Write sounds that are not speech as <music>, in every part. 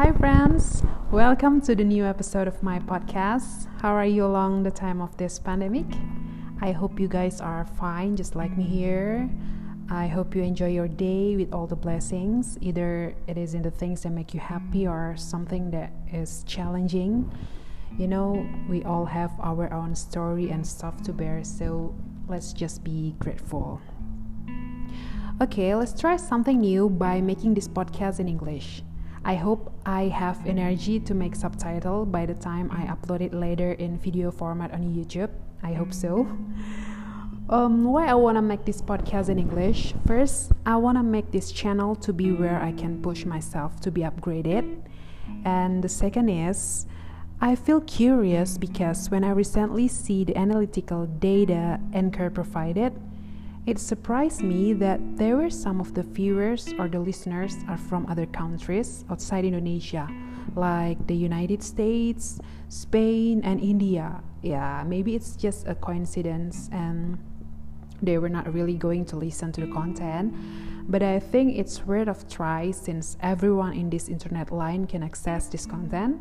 Hi, friends. Welcome to the new episode of my podcast. How are you along the time of this pandemic? I hope you guys are fine, just like me here. I hope you enjoy your day with all the blessings. Either it is in the things that make you happy or something that is challenging. You know, we all have our own story and stuff to bear, so let's just be grateful. Okay, let's try something new by making this podcast in English. I hope I have energy to make subtitle by the time I upload it later in video format on YouTube. I hope so. <laughs> Um, why I wanna make this podcast in English? First, I wanna make this channel to be where I can push myself to be upgraded. And the second is, I feel curious because when I recently see the analytical data Anchor provided, it surprised me that there were some of the viewers or the listeners are from other countries outside Indonesia, like the United States, Spain, and India. Yeah, maybe it's just a coincidence and they were not really going to listen to the content. But I think it's worth of try since everyone in this internet line can access this content.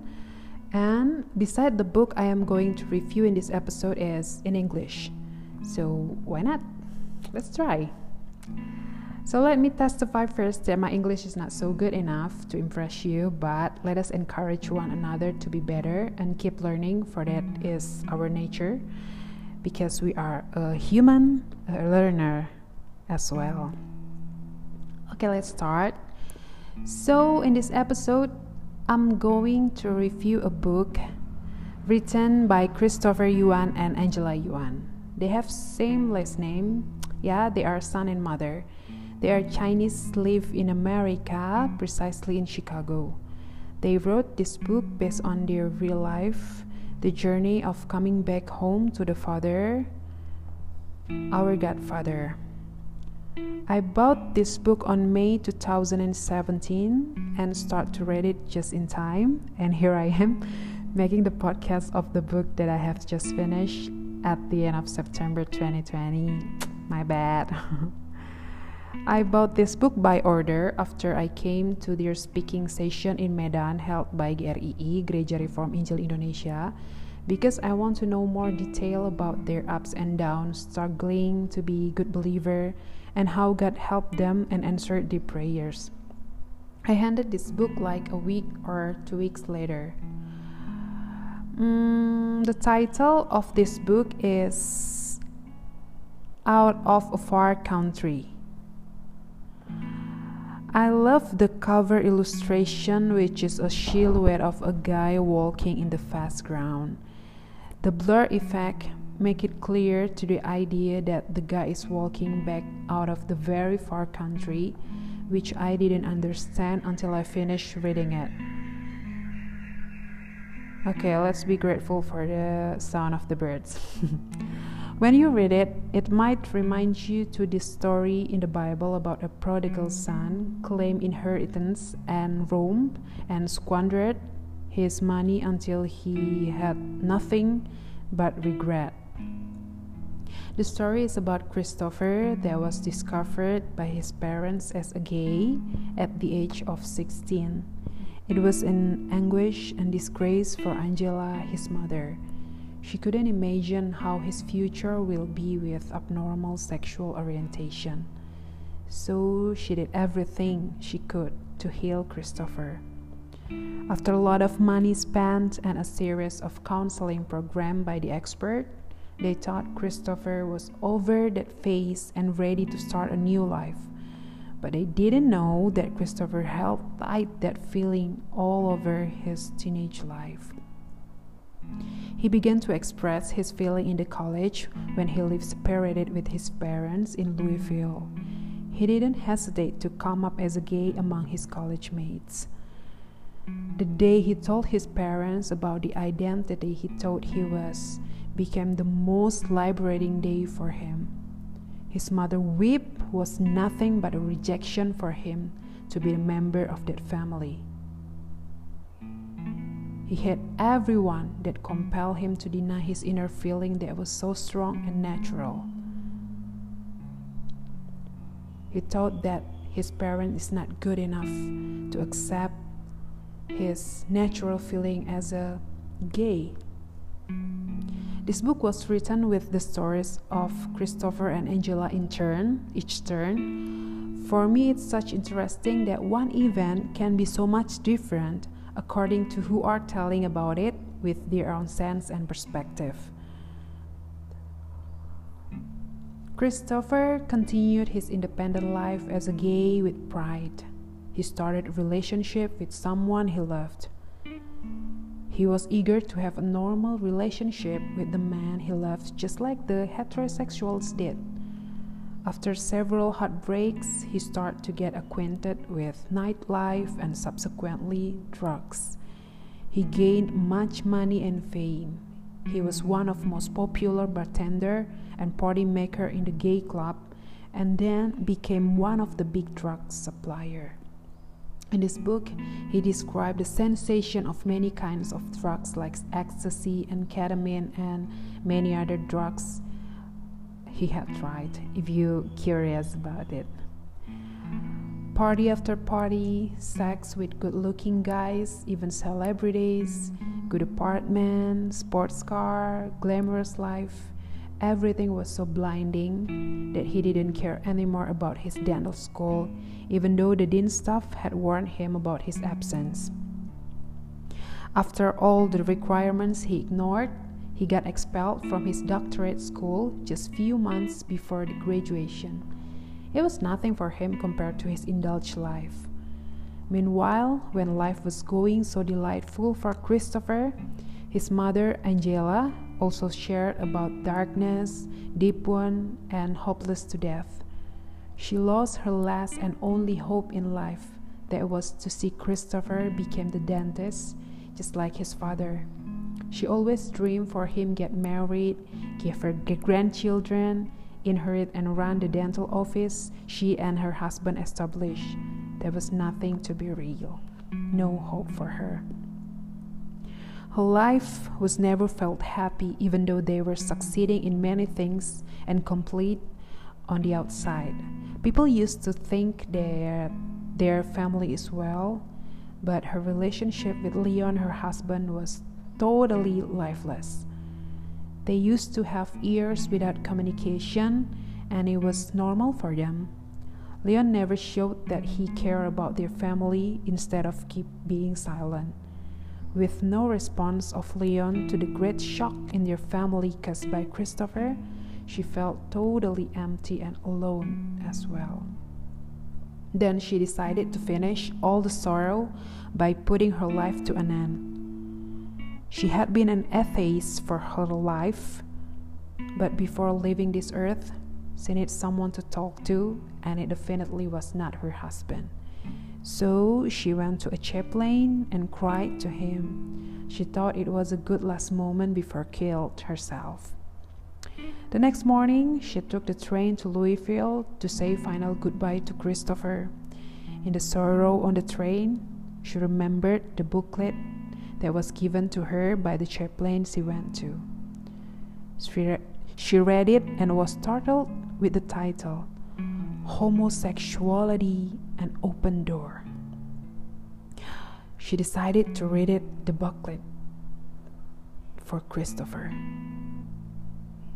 And beside the book I am going to review in this episode is in English. So why not? Let's try. So let me testify first that my English is not so good enough to impress you, but let us encourage one another to be better and keep learning, for that is our nature, because we are a human a learner as well. Okay, let's start. So, in this episode, I'm going to review a book written by Christopher Yuan and Angela Yuan. They have same last name, yeah, they are son and mother. They are Chinese live in America, precisely in Chicago. They wrote this book based on their real life, the journey of coming back home to the father, our godfather. I bought this book on May 2017 and start to read it just in time. And here I am <laughs> making the podcast of the book that I have just finished at the end of September 2020. My bad. <laughs> I bought this book by order after I came to their speaking session in Medan held by GRII, Gereja Reform Injil Indonesia, because I want to know more detail about their ups and downs, struggling to be good believer, and how God helped them and answered their prayers. I handed this book like a week or two weeks later. Mm, the title of this book is out of a far country. I love the cover illustration, which is a silhouette of a guy walking in the fast ground. The blur effect make it clear to the idea that the guy is walking back out of the very far country, which I didn't understand until I finished reading it. Okay, let's be grateful for the sound of the birds. <laughs> When you read it, it might remind you to this story in the Bible about a prodigal mm. son claimed inheritance and roamed and squandered his money until he had nothing but regret. The story is about Christopher that was discovered by his parents as a gay at the age of 16. It was an anguish and disgrace for Angela, his mother. She couldn't imagine how his future will be with abnormal sexual orientation. So she did everything she could to heal Christopher. After a lot of money spent and a series of counseling program by the expert, they thought Christopher was over that phase and ready to start a new life. But they didn't know that Christopher held tight that feeling all over his teenage life. He began to express his feeling in the college when he lived separated with his parents in Louisville. He didn't hesitate to come up as a gay among his college mates. The day he told his parents about the identity he thought he was became the most liberating day for him. His mother weep was nothing but a rejection for him to be a member of that family. He had everyone that compelled him to deny his inner feeling that was so strong and natural. He thought that his parent is not good enough to accept his natural feeling as a gay. This book was written with the stories of Christopher and Angela in turn, each turn. For me, it's such interesting that one event can be so much different according to who are telling about it with their own sense and perspective. Christopher continued his independent life as a gay with pride. He started a relationship with someone he loved. He was eager to have a normal relationship with the man he loved, just like the heterosexuals did. After several heartbreaks, he started to get acquainted with nightlife and subsequently drugs. He gained much money and fame. He was one of most popular bartender and party maker in the gay club and then became one of the big drug supplier. In this book, he described the sensation of many kinds of drugs like ecstasy and ketamine and many other drugs he had tried if you're curious about it. Party after party, sex with good looking guys, even celebrities, good apartment, sports car, glamorous life. Everything was so blinding that he didn't care anymore about his dental school, even though the dean staff had warned him about his absence. After all the requirements he ignored, he got expelled from his doctorate school just few months before the graduation. It was nothing for him compared to his indulged life. Meanwhile, when life was going so delightful for Christopher, his mother, Angela, also shared about darkness, deep one, and hopeless to death. She lost her last and only hope in life, that was to see Christopher become the dentist, just like his father. She always dreamed for him get married, give her grandchildren, inherit and run the dental office she and her husband established. There was nothing to be real, no hope for her. Her life was never felt happy, even though they were succeeding in many things and complete on the outside. People used to think that their family is well, but her relationship with Leon, her husband, was totally lifeless. They used to have ears without communication, and it was normal for them. Leon never showed that he cared about their family instead of keep being silent. With no response of Leon to the great shock in their family caused by Christopher, she felt totally empty and alone as well. Then she decided to finish all the sorrow by putting her life to an end. She had been an atheist for her life, but before leaving this earth, she needed someone to talk to, and it definitely was not her husband. So she went to a chaplain and cried to him. She thought it was a good last moment before killed herself. The next morning, she took the train to Louisville to say final goodbye to Christopher. In the sorrow on the train, she remembered the booklet that was given to her by the chaplain she went to. She, read it and was startled with the title Homosexuality an Open Door. She decided to read it the booklet for Christopher.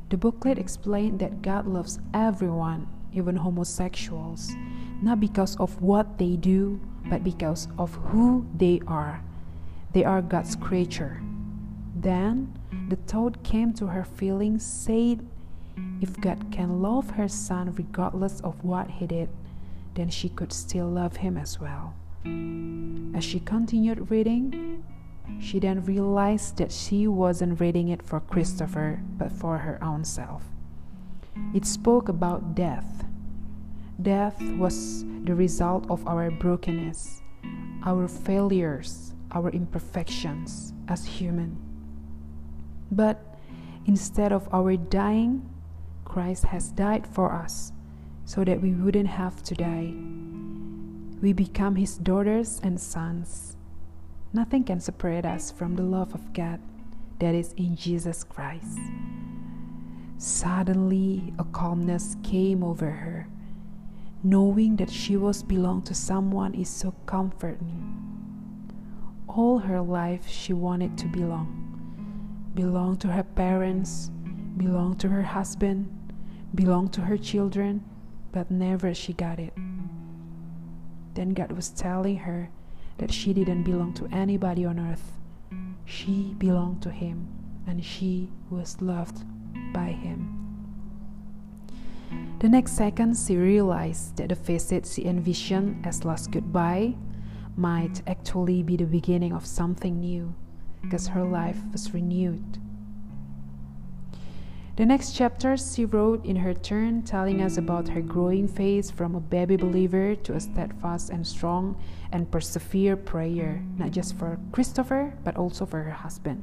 The booklet explained that God loves everyone, even homosexuals, not because of what they do, but because of who they are. They are God's creature. Then the thought came to her feelings, said if God can love her son regardless of what he did, then she could still love him as well. As she continued reading, she then realized that she wasn't reading it for Christopher, but for her own self. It spoke about death. Death was the result of our brokenness, our failures, our imperfections as human. But instead of our dying, Christ has died for us so that we wouldn't have to die. We become His daughters and sons. Nothing can separate us from the love of God that is in Jesus Christ. Suddenly, a calmness came over her. Knowing that she was belonged to someone is so comforting. All her life, she wanted to belong belong to her parents, belong to her husband, belong to her children, but never she got it. Then God was telling her that she didn't belong to anybody on earth. She belonged to Him, and she was loved by Him. The next second, she realized that the visit she envisioned as last goodbye might actually be the beginning of something new, because her life was renewed. The next chapter she wrote in her turn, telling us about her growing faith from a baby believer to a steadfast and strong and persevere prayer, not just for Christopher, but also for her husband.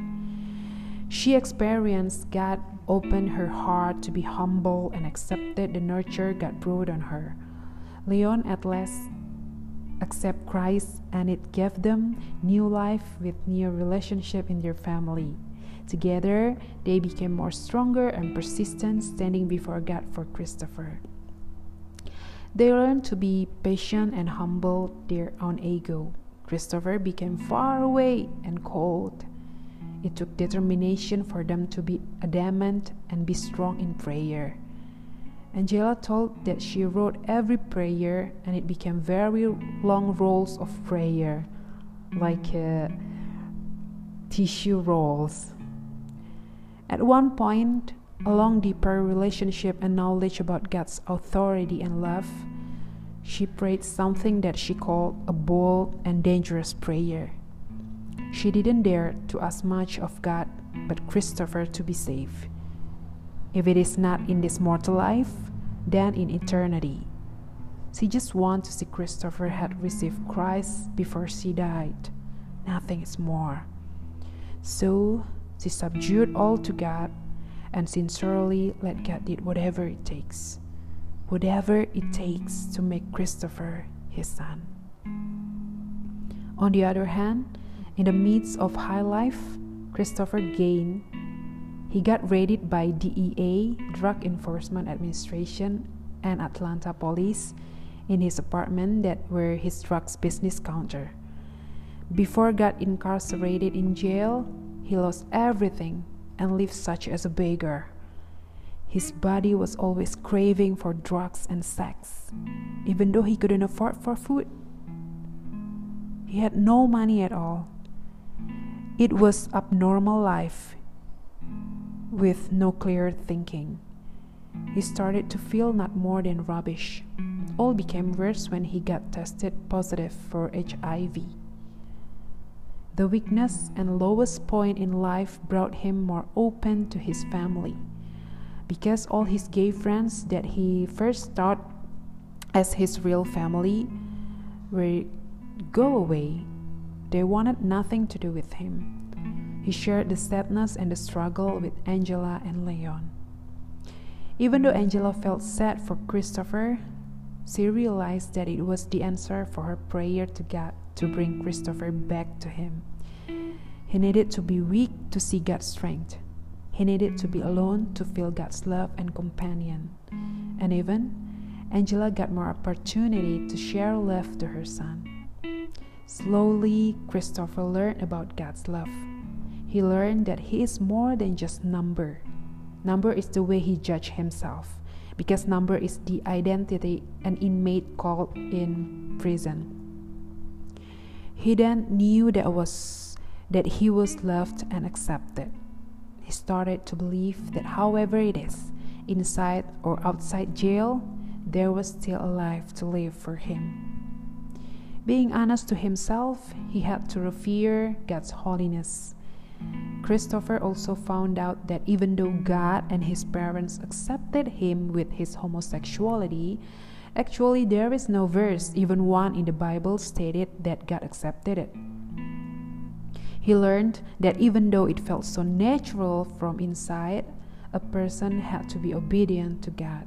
She experienced God open her heart to be humble and accepted the nurture God brought on her. Leon at last accept Christ and it gave them new life with new relationship in their family. Together, they became more stronger and persistent, standing before God for Christopher. They learned to be patient and humble their own ego. Christopher became far away and cold. It took determination for them to be adamant and be strong in prayer. Angela told that she wrote every prayer and it became very long rolls of prayer, like uh, tissue rolls. At one point, along deeper relationship and knowledge about God's authority and love, she prayed something that she called a bold and dangerous prayer. She didn't dare to ask much of God but Christopher to be saved. If it is not in this mortal life, then in eternity. She just wanted to see Christopher had received Christ before she died. Nothing is more. So she subdued all to God and sincerely let God did whatever it takes, whatever it takes to make Christopher his son. On the other hand, in the midst of high life, Christopher gained. He got raided by DEA, Drug Enforcement Administration, and Atlanta police in his apartment that were his drugs business counter. Before got incarcerated in jail, he lost everything and lived such as a beggar. His body was always craving for drugs and sex, even though he couldn't afford for food. He had no money at all. It was abnormal life with no clear thinking. He started to feel not more than rubbish. All became worse when he got tested positive for HIV. The weakness and lowest point in life brought him more open to his family. Because all his gay friends that he first thought as his real family were go away, they wanted nothing to do with him. He shared the sadness and the struggle with Angela and Leon. Even though Angela felt sad for Christopher, she realized that it was the answer for her prayer to God to bring Christopher back to him. He needed to be weak to see God's strength. He needed to be alone to feel God's love and companion. And even, Angela got more opportunity to share love to her son. Slowly, Christopher learned about God's love. He learned that he is more than just number. Number is the way he judged himself, because number is the identity an inmate called in prison. He then knew that was that he was loved and accepted. He started to believe that however it is, inside or outside jail, there was still a life to live for him. Being honest to himself, he had to revere God's holiness. Christopher also found out that even though God and his parents accepted him with his homosexuality, actually there is no verse, even one in the Bible, stated that God accepted it. He learned that even though it felt so natural from inside, a person had to be obedient to God.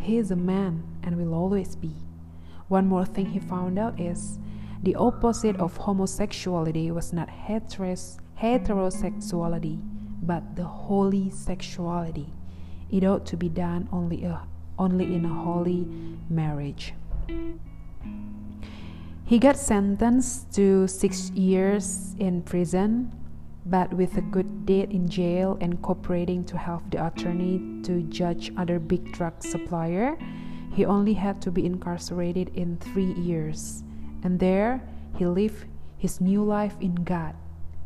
He is a man and will always be. One more thing he found out is the opposite of homosexuality was not heteros- heterosexuality, but the holy sexuality. It ought to be done only, a, only in a holy marriage. He got sentenced to six years in prison, but with a good deed in jail and cooperating to help the attorney to judge other big drug supplier, he only had to be incarcerated in three years. And there he lived his new life in God,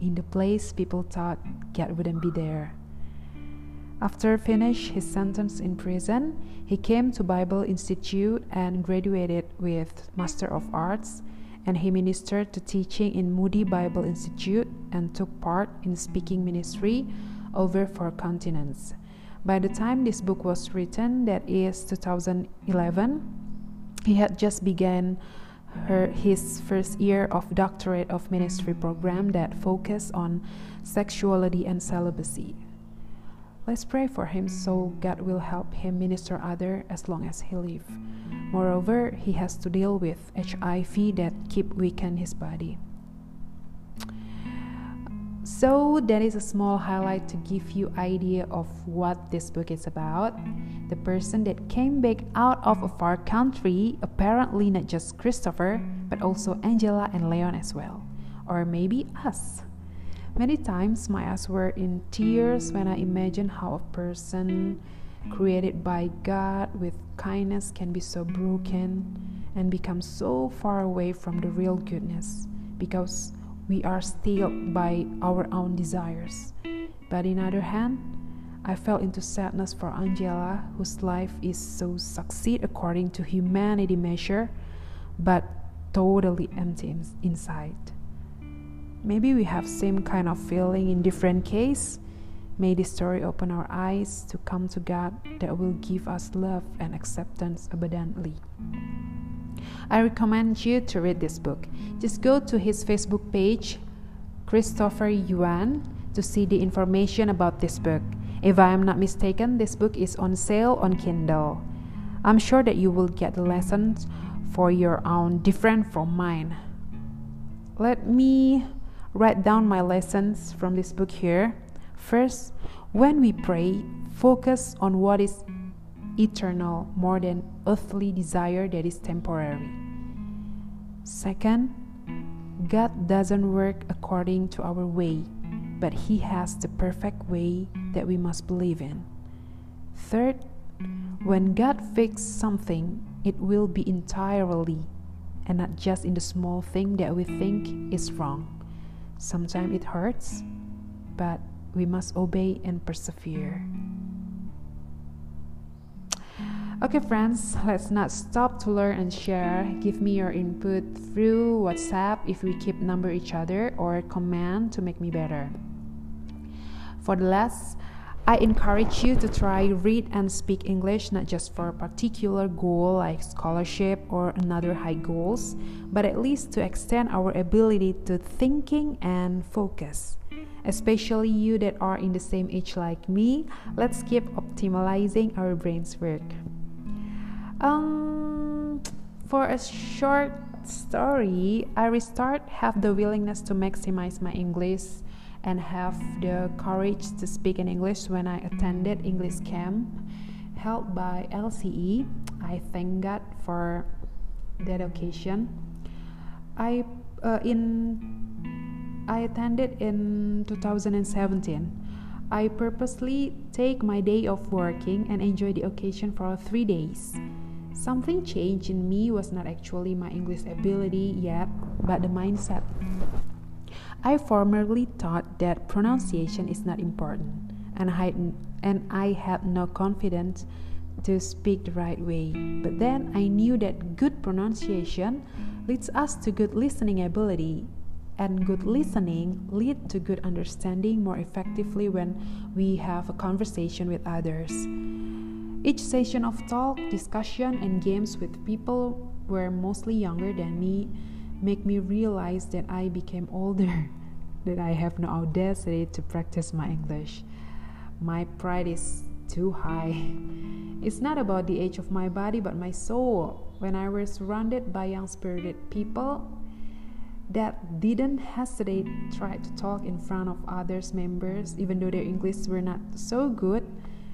in the place people thought God wouldn't be there. After finish his sentence in prison, he came to Bible Institute and graduated with Master of Arts and he ministered to teaching in Moody Bible Institute and took part in speaking ministry over four continents. By the time this book was written, that is 2011, he had just begun her, his first year of doctorate of ministry program that focused on sexuality and celibacy. Let's pray for him so God will help him minister other as long as he live. Moreover, he has to deal with HIV that keep weaken his body. So that is a small highlight to give you idea of what this book is about. The person that came back out of a far country, apparently not just Christopher, but also Angela and Leon as well. Or maybe us. Many times my eyes were in tears when I imagined how a person created by God with kindness can be so broken and become so far away from the real goodness because we are still by our own desires. But in other hand, I fell into sadness for Angela, whose life is so succeed according to humanity measure, but totally empty inside. Maybe we have same kind of feeling in different case. May this story open our eyes to come to God that will give us love and acceptance abundantly. I recommend you to read this book. Just go to his Facebook page, Christopher Yuan, to see the information about this book. If I am not mistaken, this book is on sale on Kindle. I'm sure that you will get the lessons for your own different from mine. Let me write down my lessons from this book here. First, when we pray, focus on what is eternal more than earthly desire that is temporary. Second, God doesn't work according to our way, but He has the perfect way that we must believe in. Third, when God fixes something, it will be entirely and not just in the small thing that we think is wrong. Sometimes it hurts, but we must obey and persevere. Okay, friends, let's not stop to learn and share. Give me your input through WhatsApp if we keep number each other or comment to make me better. For the last, I encourage you to try read and speak English not just for a particular goal like scholarship or another high goals, but at least to extend our ability to thinking and focus. Especially you that are in the same age like me, let's keep optimizing our brain's work. Um, for a short story, I restart have the willingness to maximize my English and have the courage to speak in English when I attended English camp held by LCE. I thank God for that occasion. I uh, in I attended in 2017. I purposely take my day of working and enjoy the occasion for three days. Something changed in me was not actually my English ability yet, but the mindset. I formerly thought that pronunciation is not important, and I, and I had no confidence to speak the right way. But then I knew that good pronunciation leads us to good listening ability, and good listening lead to good understanding more effectively when we have a conversation with others. Each session of talk, discussion, and games with people who were mostly younger than me make me realize that I became <laughs> older, that I have no audacity to practice my English. My pride is too high. It's not about the age of my body, but my soul. When I was surrounded by young spirited people that didn't hesitate try to talk in front of others members, even though their English were not so good.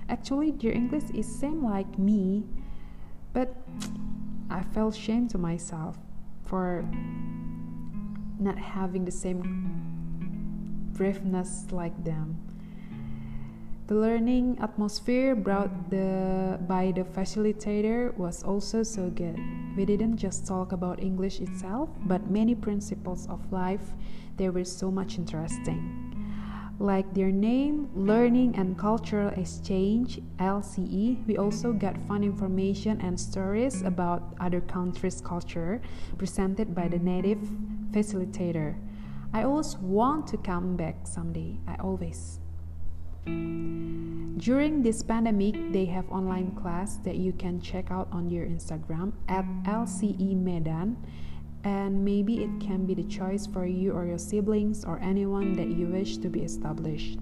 Actually, their English is same like me, but I felt shame to myself for not having the same braveness like them. The learning atmosphere brought the, by the facilitator was also so good. We didn't just talk about English itself, but many principles of life. They were so much interesting. Like their name, Learning and Cultural Exchange (LCE), we also got fun information and stories about other countries' culture presented by the native facilitator. I always want to come back someday. I always. During this pandemic, they have online class that you can check out on their Instagram at LCE Medan and maybe it can be the choice for you or your siblings or anyone that you wish to be established.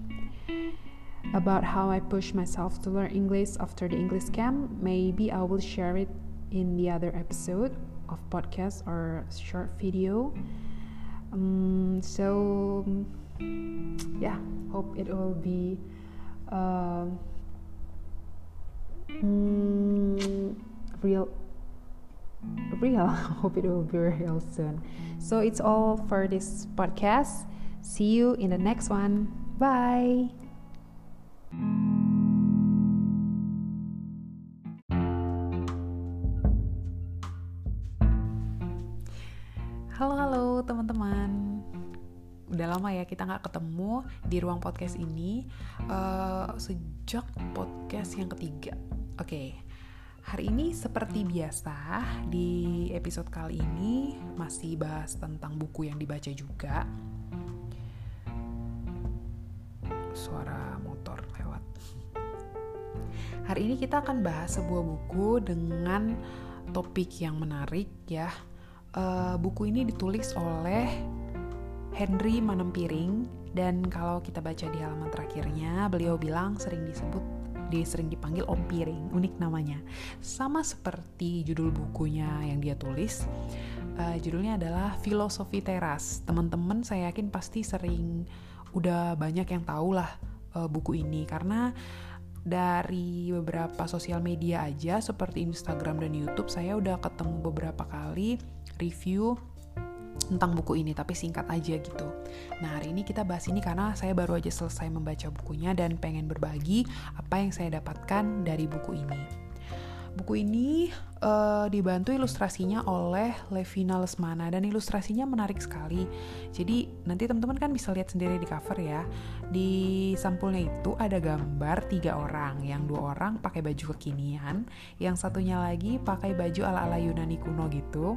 About how I push myself to learn English after the English camp, maybe I will share it in the other episode of podcast or short video. Um, so yeah, hope it will be uh, mm, real real. <laughs> Hope it will be real soon. So it's all for this podcast. See you in the next one. Bye. Halo halo teman-teman Udah lama ya kita nggak ketemu di ruang podcast ini uh, Sejak podcast yang ketiga Oke, okay Hari ini seperti biasa di episode kali ini masih bahas tentang buku yang dibaca juga. Suara motor lewat. Hari ini kita akan bahas sebuah buku dengan topik yang menarik ya. Uh, buku ini ditulis oleh Henry Manempiring dan kalau kita baca di halaman terakhirnya beliau bilang sering disebut dia sering dipanggil Om Piring, unik namanya. Sama seperti judul bukunya yang dia tulis, uh, judulnya adalah Filosofi Teras. Teman-teman saya yakin pasti sering udah banyak yang tahu lah uh, buku ini karena dari beberapa sosial media aja seperti Instagram dan YouTube saya udah ketemu beberapa kali review tentang buku ini, tapi singkat aja gitu. Nah, hari ini kita bahas ini karena saya baru aja selesai membaca bukunya dan pengen berbagi apa yang saya dapatkan dari buku ini. Buku ini uh, dibantu ilustrasinya oleh Levina Lesmana dan ilustrasinya menarik sekali. Jadi nanti teman-teman kan bisa lihat sendiri di cover ya. Di sampulnya itu ada gambar tiga orang, yang dua orang pakai baju kekinian, yang satunya lagi pakai baju ala-ala Yunani kuno gitu.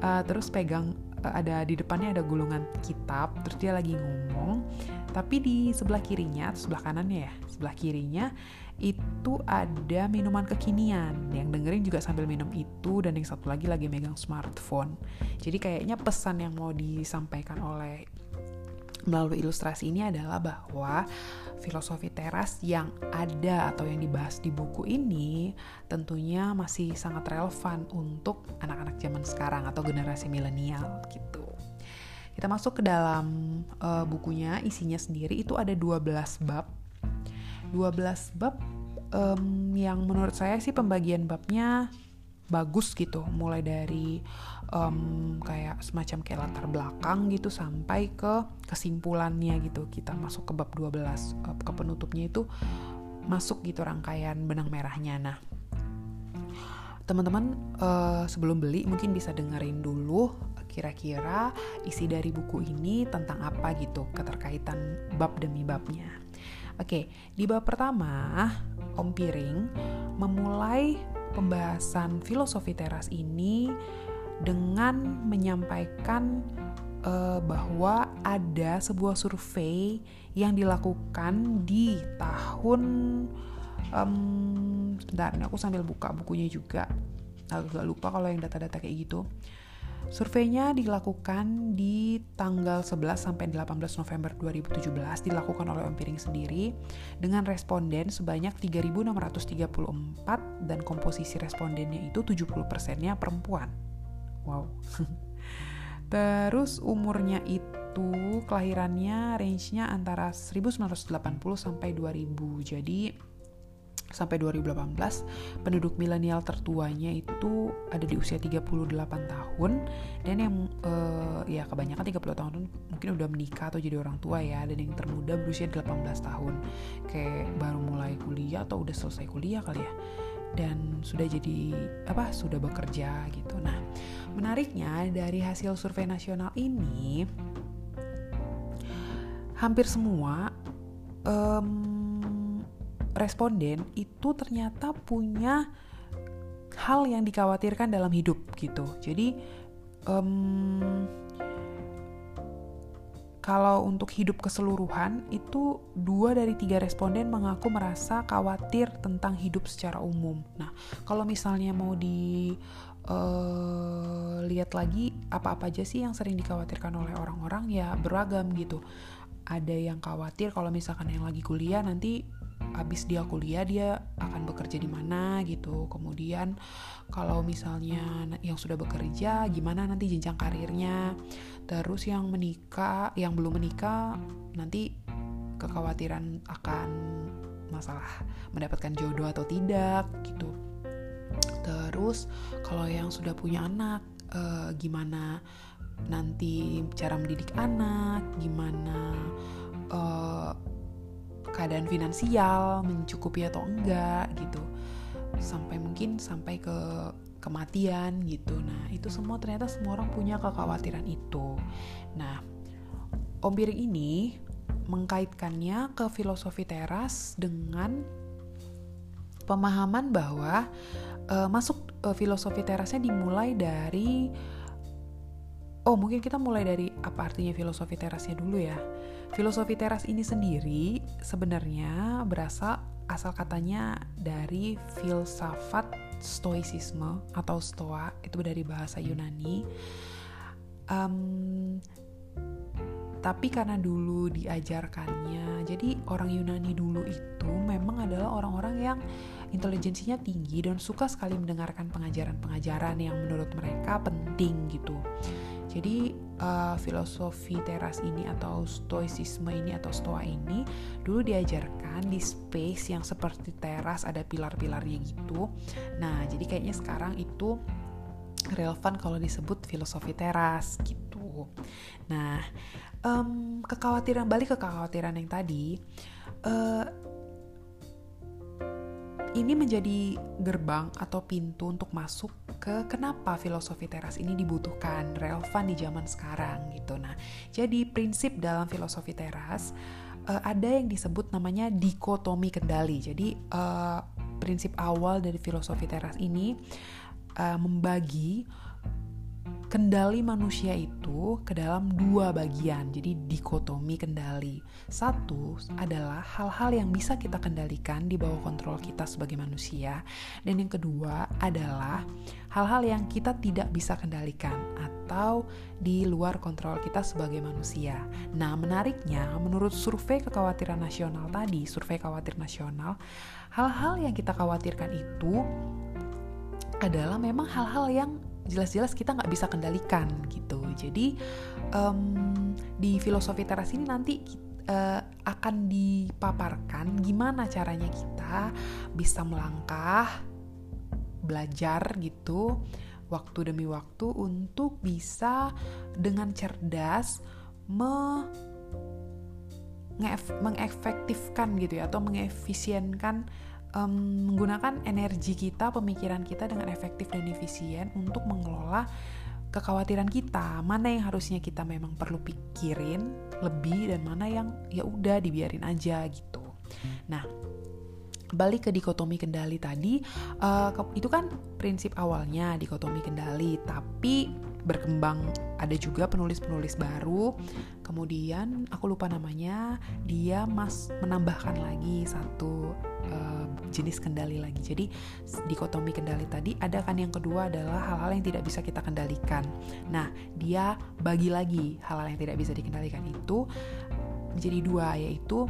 Uh, terus pegang ada di depannya ada gulungan kitab, terus dia lagi ngomong. Tapi di sebelah kirinya, atau sebelah kanannya ya, sebelah kirinya itu ada minuman kekinian yang dengerin juga sambil minum itu dan yang satu lagi lagi megang smartphone jadi kayaknya pesan yang mau disampaikan oleh melalui ilustrasi ini adalah bahwa filosofi teras yang ada atau yang dibahas di buku ini tentunya masih sangat relevan untuk anak-anak zaman sekarang atau generasi milenial gitu. Kita masuk ke dalam uh, bukunya, isinya sendiri itu ada 12 bab 12 bab um, yang menurut saya sih pembagian babnya bagus gitu mulai dari um, kayak semacam kayak latar belakang gitu sampai ke kesimpulannya gitu. Kita masuk ke bab 12 uh, ke penutupnya itu masuk gitu rangkaian benang merahnya. Nah teman-teman uh, sebelum beli mungkin bisa dengerin dulu kira-kira isi dari buku ini tentang apa gitu keterkaitan bab demi babnya. Oke, di bab pertama, Om Piring memulai pembahasan filosofi teras ini dengan menyampaikan uh, bahwa ada sebuah survei yang dilakukan di tahun um, sebentar, aku sambil buka bukunya juga agak lupa kalau yang data-data kayak gitu Surveinya dilakukan di tanggal 11 sampai 18 November 2017 dilakukan oleh Om Piring sendiri dengan responden sebanyak 3634 dan komposisi respondennya itu 70%-nya perempuan. Wow. <laughs> Terus umurnya itu kelahirannya range-nya antara 1980 sampai 2000. Jadi sampai 2018 penduduk milenial tertuanya itu ada di usia 38 tahun dan yang uh, ya kebanyakan 30 tahun mungkin udah menikah atau jadi orang tua ya dan yang termuda berusia 18 tahun kayak baru mulai kuliah atau udah selesai kuliah kali ya dan sudah jadi apa sudah bekerja gitu. Nah, menariknya dari hasil survei nasional ini hampir semua um, responden itu ternyata punya hal yang dikhawatirkan dalam hidup gitu. Jadi um, kalau untuk hidup keseluruhan, itu dua dari tiga responden mengaku merasa khawatir tentang hidup secara umum. Nah, kalau misalnya mau dilihat uh, lagi, apa-apa aja sih yang sering dikhawatirkan oleh orang-orang ya beragam gitu. Ada yang khawatir kalau misalkan yang lagi kuliah nanti habis dia kuliah dia akan bekerja di mana gitu. Kemudian kalau misalnya yang sudah bekerja gimana nanti jenjang karirnya? Terus yang menikah yang belum menikah nanti kekhawatiran akan masalah mendapatkan jodoh atau tidak gitu. Terus kalau yang sudah punya anak eh, gimana nanti cara mendidik anak? Gimana eh, keadaan finansial mencukupi atau enggak gitu. Sampai mungkin sampai ke kematian gitu. Nah itu semua ternyata semua orang punya kekhawatiran itu. Nah Om Biring ini mengkaitkannya ke filosofi teras dengan pemahaman bahwa uh, masuk uh, filosofi terasnya dimulai dari oh mungkin kita mulai dari apa artinya filosofi terasnya dulu ya. Filosofi teras ini sendiri sebenarnya berasal asal katanya dari filsafat stoicisme atau stoa itu dari bahasa Yunani. Um, tapi karena dulu diajarkannya, jadi orang Yunani dulu itu memang adalah orang-orang yang intelijensinya tinggi dan suka sekali mendengarkan pengajaran-pengajaran yang menurut mereka penting gitu. Jadi uh, filosofi teras ini atau stoicisme ini atau stoa ini dulu diajarkan di space yang seperti teras ada pilar-pilarnya gitu. Nah, jadi kayaknya sekarang itu relevan kalau disebut filosofi teras gitu. Nah, um, kekhawatiran balik ke kekhawatiran yang tadi, uh, ini menjadi gerbang atau pintu untuk masuk ke kenapa filosofi teras ini dibutuhkan, relevan di zaman sekarang gitu. Nah, jadi prinsip dalam filosofi teras uh, ada yang disebut namanya dikotomi kendali. Jadi uh, prinsip awal dari filosofi teras ini uh, membagi kendali manusia itu ke dalam dua bagian, jadi dikotomi kendali. Satu adalah hal-hal yang bisa kita kendalikan di bawah kontrol kita sebagai manusia, dan yang kedua adalah hal-hal yang kita tidak bisa kendalikan atau di luar kontrol kita sebagai manusia. Nah, menariknya, menurut survei kekhawatiran nasional tadi, survei khawatir nasional, hal-hal yang kita khawatirkan itu adalah memang hal-hal yang jelas-jelas kita nggak bisa kendalikan gitu. Jadi um, di filosofi teras ini nanti uh, akan dipaparkan gimana caranya kita bisa melangkah, belajar gitu, waktu demi waktu untuk bisa dengan cerdas me mengefektifkan gitu ya atau mengefisienkan um, menggunakan energi kita, pemikiran kita dengan efektif dan efisien untuk mengelola kekhawatiran kita. Mana yang harusnya kita memang perlu pikirin lebih dan mana yang ya udah dibiarin aja gitu. Nah, balik ke dikotomi kendali tadi, uh, itu kan prinsip awalnya dikotomi kendali, tapi berkembang. Ada juga penulis-penulis baru. Kemudian aku lupa namanya dia mas menambahkan lagi satu uh, jenis kendali lagi. Jadi dikotomi kendali tadi ada kan yang kedua adalah hal-hal yang tidak bisa kita kendalikan. Nah dia bagi lagi hal-hal yang tidak bisa dikendalikan itu menjadi dua yaitu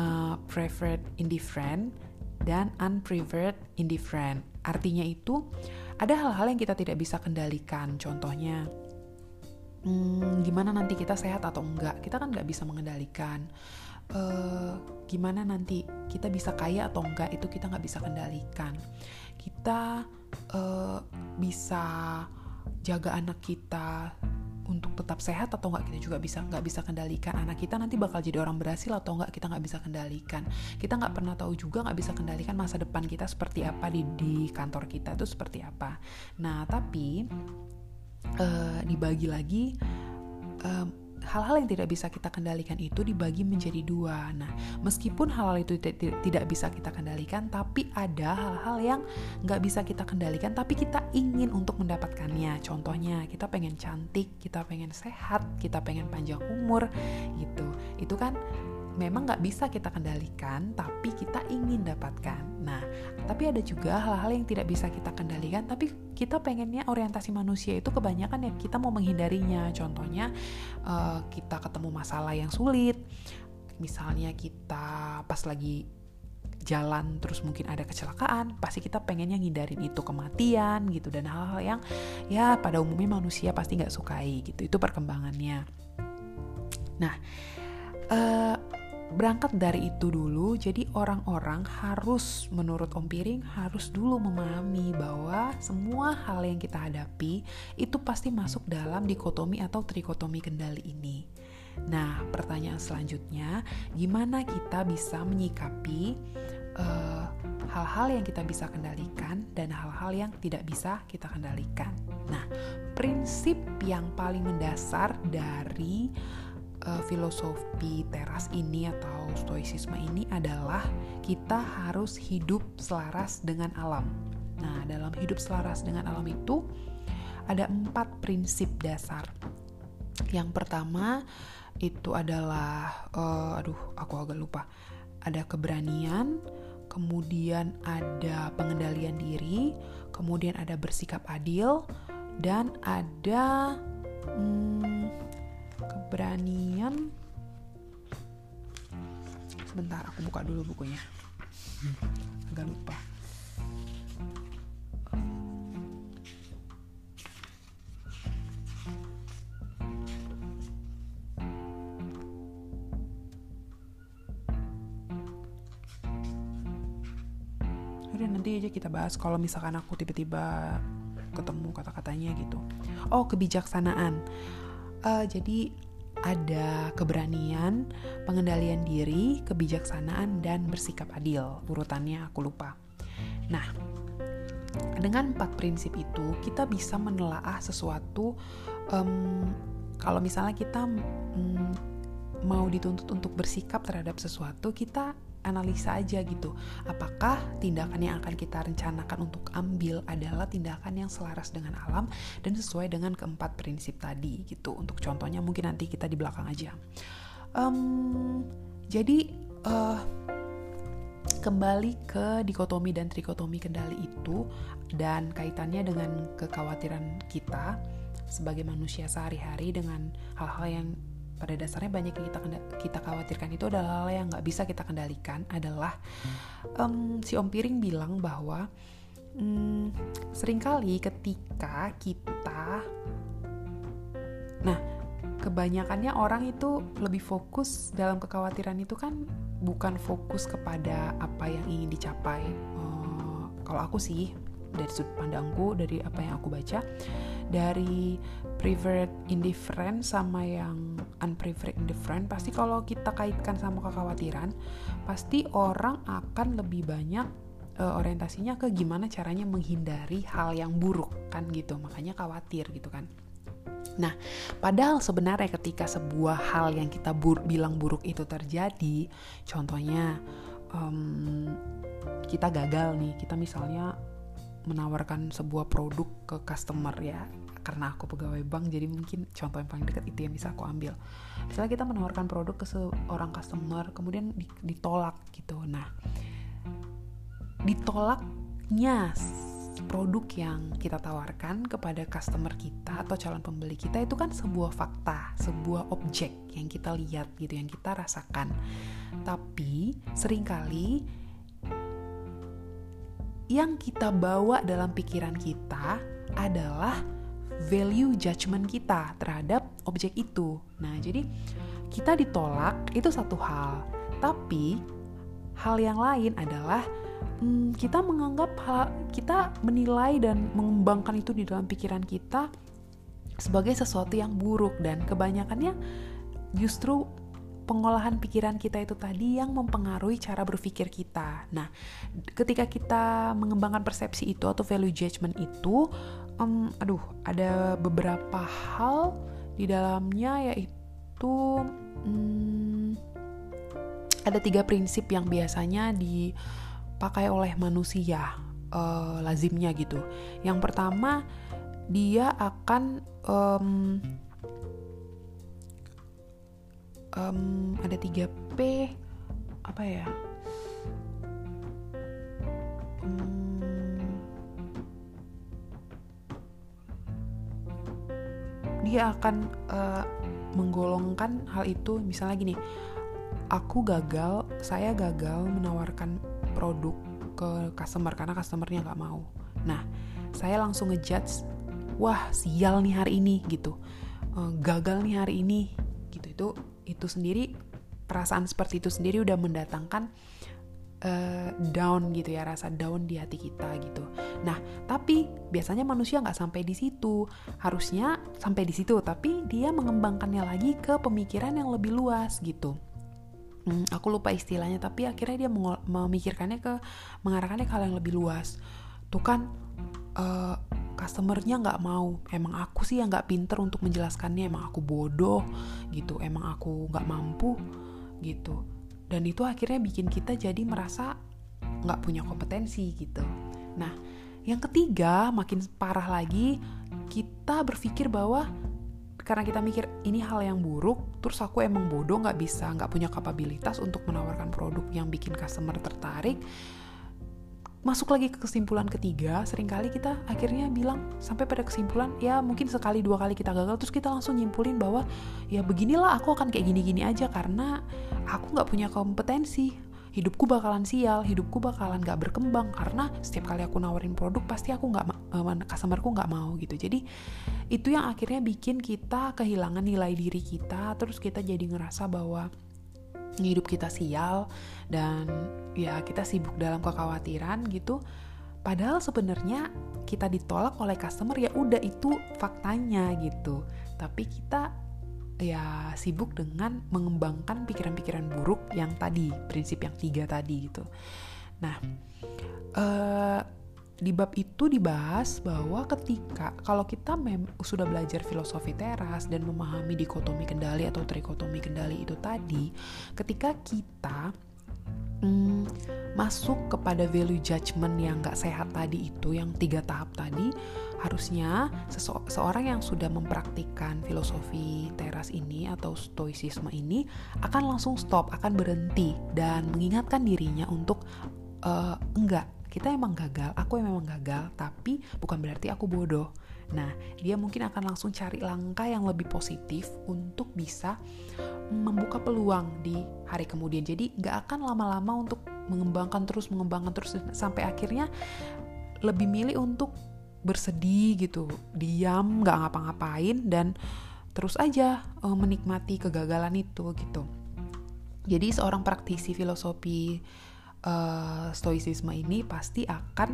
uh, preferred indifferent dan unpreferred indifferent. Artinya itu ada hal-hal yang kita tidak bisa kendalikan contohnya hmm, gimana nanti kita sehat atau enggak? Kita kan nggak bisa mengendalikan. Uh, gimana nanti kita bisa kaya atau enggak itu kita nggak bisa kendalikan. Kita uh, bisa jaga anak kita untuk tetap sehat atau enggak kita juga bisa nggak bisa kendalikan. Anak kita nanti bakal jadi orang berhasil atau enggak kita nggak bisa kendalikan. Kita nggak pernah tahu juga nggak bisa kendalikan masa depan kita seperti apa di di kantor kita itu seperti apa. Nah tapi uh, dibagi lagi uh, hal-hal yang tidak bisa kita kendalikan itu dibagi menjadi dua. Nah, meskipun hal-hal itu tidak bisa kita kendalikan, tapi ada hal-hal yang nggak bisa kita kendalikan, tapi kita ingin untuk mendapatkannya. Contohnya, kita pengen cantik, kita pengen sehat, kita pengen panjang umur, gitu. Itu kan memang nggak bisa kita kendalikan, tapi kita ingin dapatkan. Nah, tapi ada juga hal-hal yang tidak bisa kita kendalikan, tapi kita pengennya orientasi manusia itu kebanyakan ya kita mau menghindarinya. Contohnya, uh, kita ketemu masalah yang sulit, misalnya kita pas lagi jalan terus mungkin ada kecelakaan pasti kita pengennya ngindarin itu kematian gitu. Dan hal-hal yang ya pada umumnya manusia pasti nggak sukai gitu. Itu perkembangannya. Nah uh, berangkat dari itu dulu, jadi orang-orang harus, menurut Om Piring, harus dulu memahami bahwa semua hal yang kita hadapi itu pasti masuk dalam dikotomi atau trikotomi kendali ini. Nah, pertanyaan selanjutnya, gimana kita bisa menyikapi eh, hal-hal uh, yang kita bisa kendalikan dan hal-hal yang tidak bisa kita kendalikan? Nah, prinsip yang paling mendasar dari uh, filosofi teras ini atau stoicisme ini adalah kita harus hidup selaras dengan alam. Nah, dalam hidup selaras dengan alam itu ada empat prinsip dasar. Yang pertama itu adalah, uh, aduh, aku agak lupa. Ada keberanian, kemudian ada pengendalian diri, kemudian ada bersikap adil, dan ada hmm, keberanian. Sebentar aku buka dulu bukunya. Agak lupa. Udah nanti aja kita bahas kalau misalkan aku tiba-tiba ketemu kata-katanya gitu. Oh kebijaksanaan uh, jadi ada keberanian, pengendalian diri, kebijaksanaan, dan bersikap adil. Urutannya aku lupa. Nah, dengan empat prinsip itu kita bisa menelaah sesuatu. Um, kalau misalnya kita um, mau dituntut untuk bersikap terhadap sesuatu, kita analisa aja gitu. Apakah tindakan yang akan kita rencanakan untuk ambil adalah tindakan yang selaras dengan alam dan sesuai dengan keempat prinsip tadi gitu. Untuk contohnya mungkin nanti kita di belakang aja. Um, jadi uh, kembali ke dikotomi dan trikotomi kendali itu dan kaitannya dengan kekhawatiran kita sebagai manusia sehari-hari dengan hal-hal yang pada dasarnya banyak yang kita kita khawatirkan itu adalah hal yang nggak bisa kita kendalikan adalah um, si Om Piring bilang bahwa um, sering kali ketika kita nah kebanyakannya orang itu lebih fokus dalam kekhawatiran itu kan bukan fokus kepada apa yang ingin dicapai. Uh, kalau aku sih dari sudut pandangku dari apa yang aku baca dari preferred indifferent sama yang unpreferred indifferent pasti kalau kita kaitkan sama kekhawatiran pasti orang akan lebih banyak uh, orientasinya ke gimana caranya menghindari hal yang buruk kan gitu. Makanya khawatir gitu kan. Nah, padahal sebenarnya ketika sebuah hal yang kita bur bilang buruk itu terjadi, contohnya um, kita gagal nih, kita misalnya menawarkan sebuah produk ke customer ya karena aku pegawai bank jadi mungkin contoh yang paling dekat itu yang bisa aku ambil misalnya kita menawarkan produk ke seorang customer kemudian ditolak gitu nah ditolaknya produk yang kita tawarkan kepada customer kita atau calon pembeli kita itu kan sebuah fakta, sebuah objek yang kita lihat gitu, yang kita rasakan. Tapi sering kali yang kita bawa dalam pikiran kita adalah value judgment kita terhadap objek itu. Nah, jadi kita ditolak itu satu hal. tapi hal yang lain adalah hmm, kita menganggap hal, kita menilai dan mengembangkan itu di dalam pikiran kita sebagai sesuatu yang buruk dan kebanyakannya justru pengolahan pikiran kita itu tadi yang mempengaruhi cara berpikir kita. Nah, ketika kita mengembangkan persepsi itu atau value judgment itu, um, aduh, ada beberapa hal di dalamnya yaitu um, ada tiga prinsip yang biasanya dipakai oleh manusia uh, lazimnya gitu. Yang pertama, dia akan um, um, ada 3P apa ya? Um, dia akan uh, menggolongkan hal itu. Misalnya gini aku gagal saya gagal menawarkan produk ke customer karena customernya nggak mau. Nah saya langsung ngejudge wah sial nih hari ini gitu. Uh, gagal nih hari ini gitu. Itu itu sendiri perasaan seperti itu sendiri udah mendatangkan uh, down gitu ya rasa down di hati kita gitu. Nah tapi biasanya manusia nggak sampai di situ, harusnya sampai di situ, tapi dia mengembangkannya lagi ke pemikiran yang lebih luas gitu. Hmm, aku lupa istilahnya, tapi akhirnya dia memikirkannya ke mengarahkannya ke hal yang lebih luas. Tuh kan uh, customernya nggak mau. Emang aku sih yang nggak pinter untuk menjelaskannya. Emang aku bodoh gitu. Emang aku nggak mampu gitu. Dan itu akhirnya bikin kita jadi merasa nggak punya kompetensi gitu. Nah yang ketiga makin parah lagi kita berpikir bahwa karena kita mikir ini hal yang buruk terus aku emang bodoh nggak bisa nggak punya kapabilitas untuk menawarkan produk yang bikin customer tertarik masuk lagi ke kesimpulan ketiga, sering kali kita akhirnya bilang sampai pada kesimpulan ya mungkin sekali dua kali kita gagal terus kita langsung nyimpulin bahwa ya beginilah aku akan kayak gini-gini aja karena aku nggak punya kompetensi hidupku bakalan sial, hidupku bakalan gak berkembang karena setiap kali aku nawarin produk pasti aku nggak, uh, customerku nggak mau gitu. Jadi itu yang akhirnya bikin kita kehilangan nilai diri kita, terus kita jadi ngerasa bahwa hidup kita sial dan ya kita sibuk dalam kekhawatiran gitu. Padahal sebenarnya kita ditolak oleh customer ya udah itu faktanya gitu. Tapi kita ya sibuk dengan mengembangkan pikiran-pikiran buruk yang tadi prinsip yang tiga tadi gitu. Nah uh, di bab itu dibahas bahwa ketika kalau kita mem sudah belajar filosofi teras dan memahami dikotomi kendali atau trikotomi kendali itu tadi, ketika kita mm, masuk kepada value judgment yang gak sehat tadi itu, yang tiga tahap tadi, harusnya seseorang yang sudah mempraktikkan filosofi teras ini atau stoicisme ini akan langsung stop, akan berhenti dan mengingatkan dirinya untuk uh, enggak kita emang gagal, aku memang gagal, tapi bukan berarti aku bodoh. Nah, dia mungkin akan langsung cari langkah yang lebih positif untuk bisa membuka peluang di hari kemudian. Jadi, gak akan lama-lama untuk mengembangkan terus, mengembangkan terus sampai akhirnya lebih milih untuk bersedih gitu, diam, gak ngapa-ngapain dan terus aja uh, menikmati kegagalan itu gitu. Jadi seorang praktisi filosofi uh, stoicisme ini pasti akan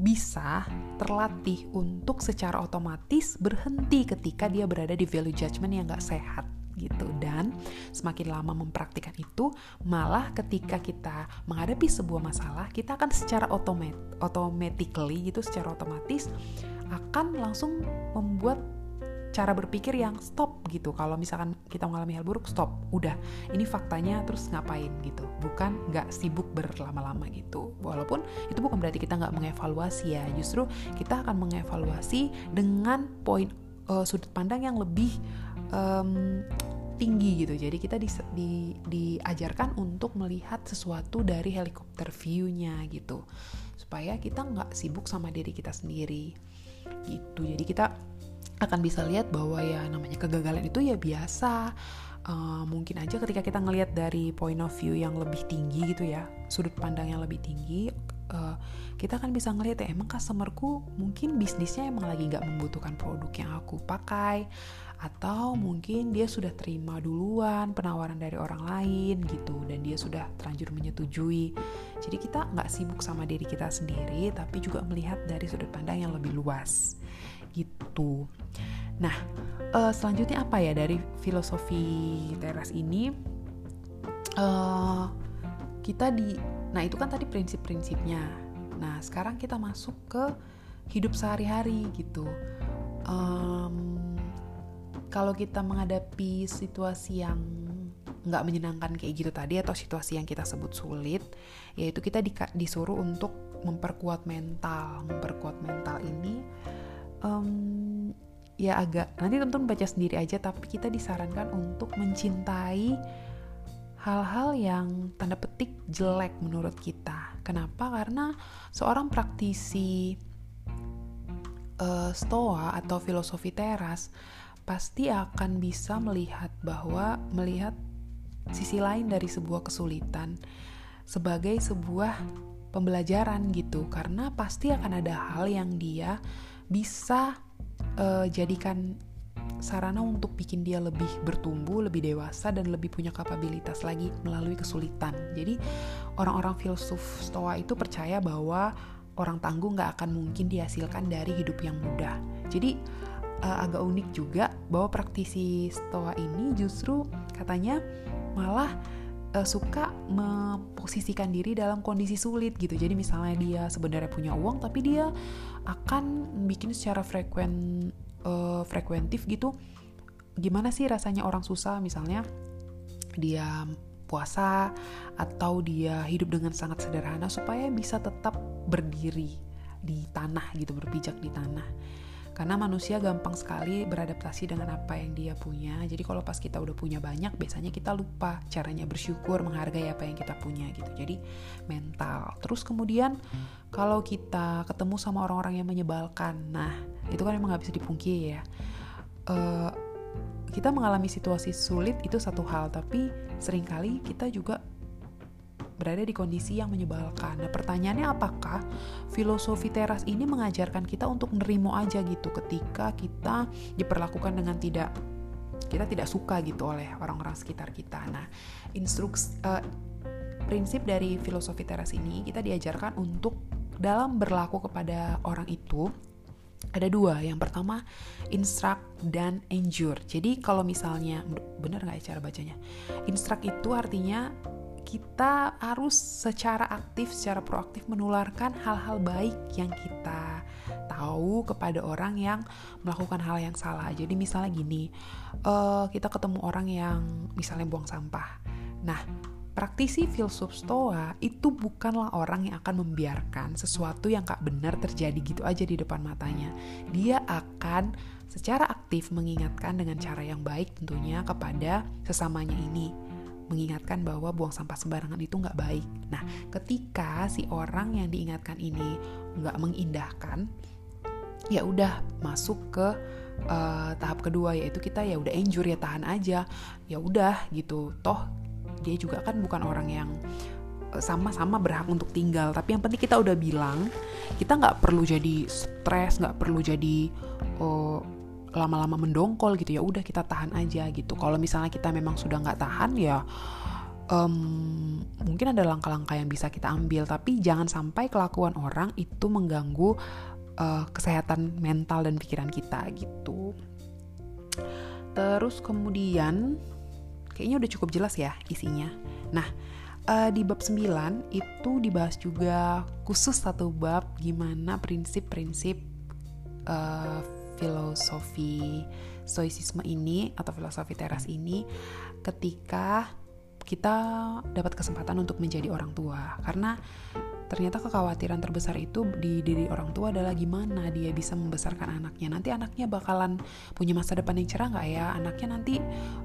bisa terlatih untuk secara otomatis berhenti ketika dia berada di value judgment yang gak sehat gitu. Dan semakin lama mempraktikkan itu malah ketika kita menghadapi sebuah masalah kita akan secara otomat automatically gitu secara otomatis akan langsung membuat cara berpikir yang stop gitu. Kalau misalkan kita mengalami hal buruk stop. Udah ini faktanya terus ngapain gitu. Bukan nggak sibuk berlama-lama gitu. Walaupun itu bukan berarti kita nggak mengevaluasi ya. Justru kita akan mengevaluasi dengan poin uh, sudut pandang yang lebih um, tinggi gitu. Jadi kita di, di, diajarkan untuk melihat sesuatu dari helikopter view-nya gitu. Supaya kita nggak sibuk sama diri kita sendiri. Gitu. Jadi kita akan bisa lihat bahwa ya namanya kegagalan itu ya biasa. Uh, mungkin aja ketika kita ngelihat dari point of view yang lebih tinggi gitu ya sudut pandang yang lebih tinggi uh, kita kan bisa ngeliat ya emang customerku mungkin bisnisnya emang lagi nggak membutuhkan produk yang aku pakai? Atau mungkin dia sudah terima duluan penawaran dari orang lain gitu dan dia sudah terlanjur menyetujui? Jadi kita nggak sibuk sama diri kita sendiri tapi juga melihat dari sudut pandang yang lebih luas gitu. Nah uh, selanjutnya apa ya dari filosofi teras ini? Uh, kita di nah itu kan tadi prinsip-prinsipnya. Nah sekarang kita masuk ke hidup sehari-hari gitu. Um, kalau kita menghadapi situasi yang nggak menyenangkan kayak gitu tadi atau situasi yang kita sebut sulit yaitu kita di, disuruh untuk memperkuat mental. Memperkuat mental ini um, ya agak nanti teman-teman baca sendiri aja tapi kita disarankan untuk mencintai hal-hal yang tanda petik jelek menurut kita. Kenapa? Karena seorang praktisi uh, stoa atau filosofi teras pasti akan bisa melihat bahwa melihat sisi lain dari sebuah kesulitan sebagai sebuah pembelajaran gitu. Karena pasti akan ada hal yang dia bisa uh, jadikan sarana untuk bikin dia lebih bertumbuh, lebih dewasa dan lebih punya kapabilitas lagi melalui kesulitan. Jadi orang-orang filsuf stoa itu percaya bahwa orang tangguh nggak akan mungkin dihasilkan dari hidup yang mudah. Jadi uh, agak unik juga bahwa praktisi stoa ini justru katanya malah uh, suka memposisikan diri dalam kondisi sulit gitu. Jadi misalnya dia sebenarnya punya uang tapi dia akan bikin secara frekuen uh, frekuentif gitu. Gimana sih rasanya orang susah misalnya dia puasa atau dia hidup dengan sangat sederhana supaya bisa tetap berdiri di tanah gitu, berpijak di tanah karena manusia gampang sekali beradaptasi dengan apa yang dia punya. Jadi kalau pas kita udah punya banyak biasanya kita lupa caranya bersyukur menghargai apa yang kita punya gitu. Jadi mental. Terus kemudian kalau kita ketemu sama orang-orang yang menyebalkan nah itu kan emang gak bisa dipungkiri ya. Uh, kita mengalami situasi sulit itu satu hal tapi sering kali kita juga berada di kondisi yang menyebalkan. Nah, pertanyaannya apakah filosofi teras ini mengajarkan kita untuk nerimo aja gitu ketika kita diperlakukan dengan tidak kita tidak suka gitu oleh orang-orang sekitar kita. Nah, instruks uh, prinsip dari filosofi teras ini kita diajarkan untuk dalam berlaku kepada orang itu ada dua. Yang pertama instruct dan endure. Jadi kalau misalnya benar nggak ya cara bacanya? Instruct itu artinya kita harus secara aktif, secara proaktif menularkan hal-hal baik yang kita tahu kepada orang yang melakukan hal yang salah. Jadi misalnya gini, uh, kita ketemu orang yang misalnya buang sampah. Nah, praktisi filsuf stoa itu bukanlah orang yang akan membiarkan sesuatu yang gak benar terjadi gitu aja di depan matanya. Dia akan secara aktif mengingatkan dengan cara yang baik tentunya kepada sesamanya ini mengingatkan bahwa buang sampah sembarangan itu nggak baik. Nah, ketika si orang yang diingatkan ini nggak mengindahkan, ya udah masuk ke uh, tahap kedua yaitu kita ya udah enjur ya tahan aja, ya udah gitu. Toh dia juga kan bukan orang yang eh, sama-sama berhak untuk tinggal tapi yang penting kita udah bilang kita nggak perlu jadi stres nggak perlu jadi oh, lama-lama mendongkol gitu ya udah kita tahan aja gitu. Kalau misalnya kita memang sudah nggak tahan ya um, mungkin ada langkah-langkah yang bisa kita ambil. Tapi jangan sampai kelakuan orang itu mengganggu uh, kesehatan mental dan pikiran kita gitu. Terus kemudian kayaknya udah cukup jelas ya isinya. Nah uh, di bab 9 itu dibahas juga khusus satu bab gimana prinsip-prinsip uh, filosofi stoicisme ini atau filosofi teras ini ketika kita dapat kesempatan untuk menjadi orang tua. Karena ternyata kekhawatiran terbesar itu di diri orang tua adalah gimana dia bisa membesarkan anaknya. Nanti anaknya bakalan punya masa depan yang cerah nggak ya? Anaknya nanti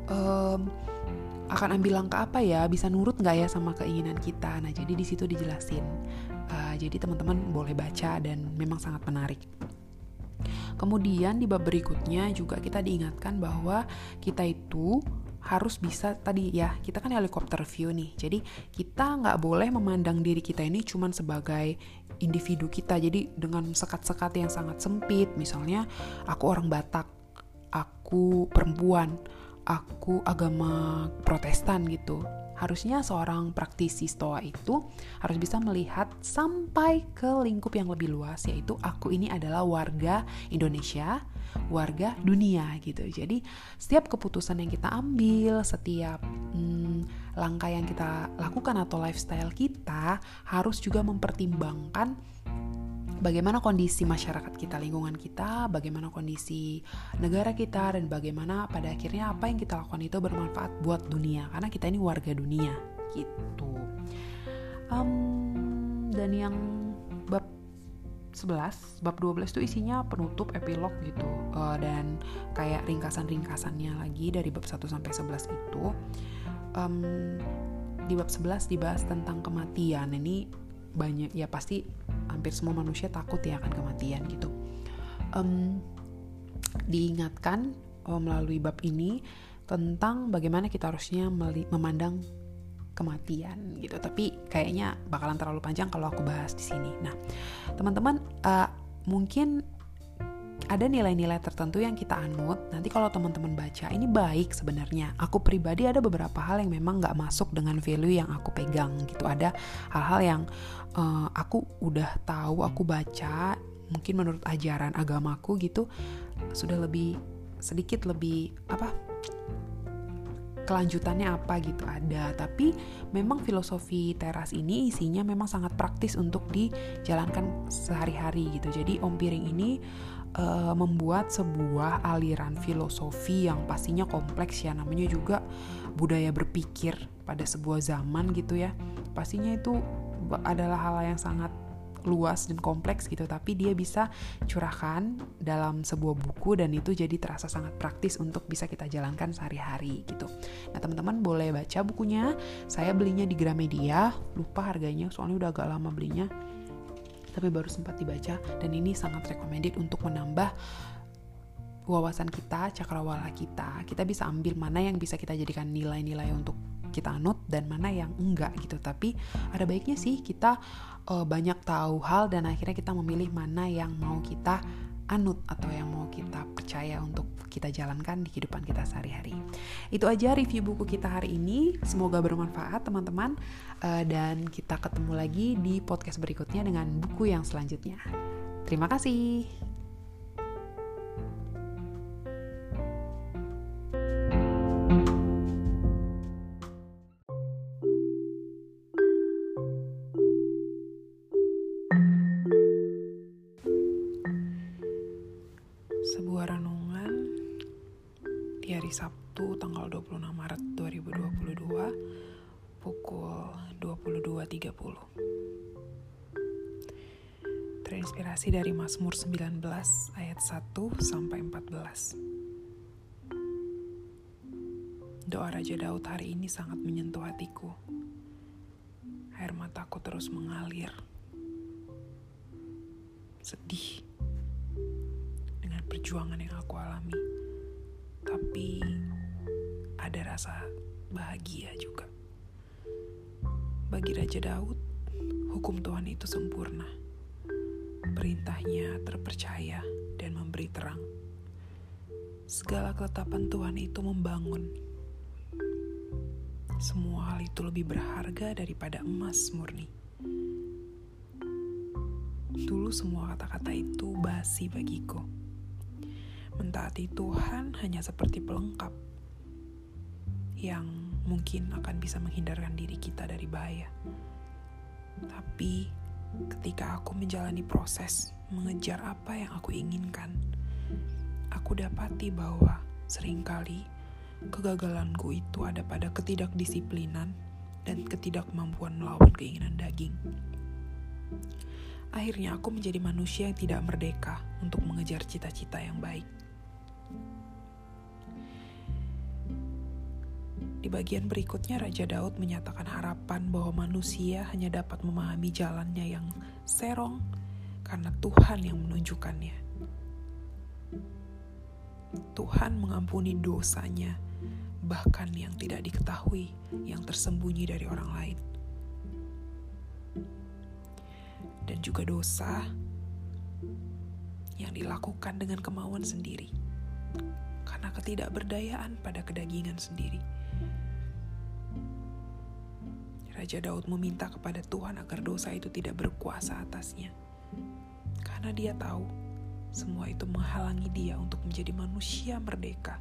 um, akan ambil langkah apa ya? Bisa nurut nggak ya sama keinginan kita? Nah jadi di situ dijelasin. Uh, jadi teman-teman boleh baca dan memang sangat menarik Kemudian di bab berikutnya juga kita diingatkan bahwa kita itu harus bisa tadi ya kita kan helikopter view nih. Jadi kita nggak boleh memandang diri kita ini cuman sebagai individu kita. Jadi dengan sekat-sekat yang sangat sempit misalnya aku orang Batak aku perempuan aku agama Protestan gitu harusnya seorang praktisi stoa itu harus bisa melihat sampai ke lingkup yang lebih luas yaitu aku ini adalah warga Indonesia warga dunia gitu. Jadi setiap keputusan yang kita ambil setiap hmm, langkah yang kita lakukan atau lifestyle kita harus juga mempertimbangkan bagaimana kondisi masyarakat kita, lingkungan kita, bagaimana kondisi negara kita, dan bagaimana pada akhirnya apa yang kita lakukan itu bermanfaat buat dunia, karena kita ini warga dunia, gitu. Um, dan yang bab 11, bab 12 itu isinya penutup epilog gitu, uh, dan kayak ringkasan-ringkasannya lagi dari bab 1 sampai 11 itu. Um, di bab 11 dibahas tentang kematian. Ini banyak ya pasti hampir semua manusia takut ya akan kematian gitu. Um, diingatkan oh, melalui bab ini tentang bagaimana kita harusnya memandang kematian gitu. Tapi kayaknya bakalan terlalu panjang kalau aku bahas di sini. Nah teman-teman uh, mungkin ada nilai-nilai tertentu yang kita anut. Nanti kalau teman-teman baca, ini baik sebenarnya. Aku pribadi ada beberapa hal yang memang nggak masuk dengan value yang aku pegang gitu. Ada hal-hal yang uh, aku udah tahu, aku baca, mungkin menurut ajaran agamaku gitu sudah lebih sedikit lebih apa kelanjutannya apa gitu ada tapi memang filosofi teras ini isinya memang sangat praktis untuk dijalankan sehari-hari gitu jadi om piring ini uh, membuat sebuah aliran filosofi yang pastinya kompleks ya. Namanya juga budaya berpikir pada sebuah zaman gitu ya. Pastinya itu adalah hal yang sangat luas dan kompleks gitu. Tapi dia bisa curahkan dalam sebuah buku dan itu jadi terasa sangat praktis untuk bisa kita jalankan sehari-hari gitu. Nah teman-teman boleh baca bukunya. Saya belinya di Gramedia. Lupa harganya soalnya udah agak lama belinya tapi baru sempat dibaca dan ini sangat recommended untuk menambah wawasan kita, cakrawala kita. Kita bisa ambil mana yang bisa kita jadikan nilai-nilai untuk kita anut dan mana yang enggak gitu. Tapi ada baiknya sih kita uh, banyak tahu hal dan akhirnya kita memilih mana yang mau kita anut atau yang mau kita percaya untuk kita jalankan di kehidupan kita sehari-hari. Itu aja review buku kita hari ini. Semoga bermanfaat teman-teman uh, dan kita ketemu lagi di podcast berikutnya dengan buku yang selanjutnya. Terima kasih. Sabtu tanggal 26 Maret 2022 pukul 22.30. Terinspirasi dari Mazmur 19 ayat 1 sampai 14. Doa Raja Daud hari ini sangat menyentuh hatiku. Air mataku terus mengalir. Sedih dengan perjuangan yang aku alami tapi ada rasa bahagia juga. Bagi Raja Daud, hukum Tuhan itu sempurna. Perintahnya terpercaya dan memberi terang. Segala ketetapan Tuhan itu membangun. Semua hal itu lebih berharga daripada emas murni. Dulu semua kata-kata itu basi bagiku Mentaati Tuhan hanya seperti pelengkap yang mungkin akan bisa menghindarkan diri kita dari bahaya. Tapi ketika aku menjalani proses mengejar apa yang aku inginkan, aku dapati bahwa sering kali kegagalanku itu ada pada ketidakdisiplinan dan ketidakmampuan melawan keinginan daging. Akhirnya aku menjadi manusia yang tidak merdeka untuk mengejar cita-cita yang baik. Di bagian berikutnya Raja Daud menyatakan harapan bahwa manusia hanya dapat memahami jalannya yang serong karena Tuhan yang menunjukkannya. Tuhan mengampuni dosanya bahkan yang tidak diketahui, yang tersembunyi dari orang lain. Dan juga dosa yang dilakukan dengan kemauan sendiri, karena ketidakberdayaan pada kedagingan sendiri. Raja Daud meminta kepada Tuhan agar dosa itu tidak berkuasa atasnya, karena dia tahu semua itu menghalangi dia untuk menjadi manusia merdeka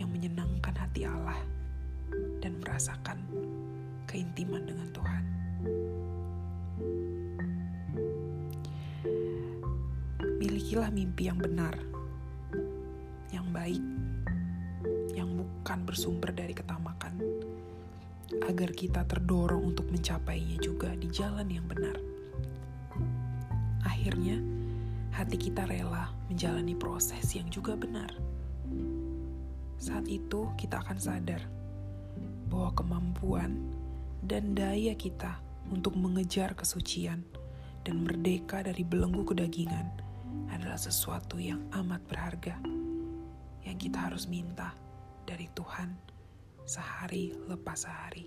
yang menyenangkan hati Allah dan merasakan keintiman dengan Tuhan. Milikilah mimpi yang benar, baik, yang bukan bersumber dari ketamakan, agar kita terdorong untuk mencapainya juga di jalan yang benar. Akhirnya, hati kita rela menjalani proses yang juga benar saat itu kita akan sadar bahwa kemampuan dan daya kita untuk mengejar kesucian dan merdeka dari belenggu kedagingan adalah sesuatu yang amat berharga yang kita harus minta dari Tuhan sehari lepas sehari.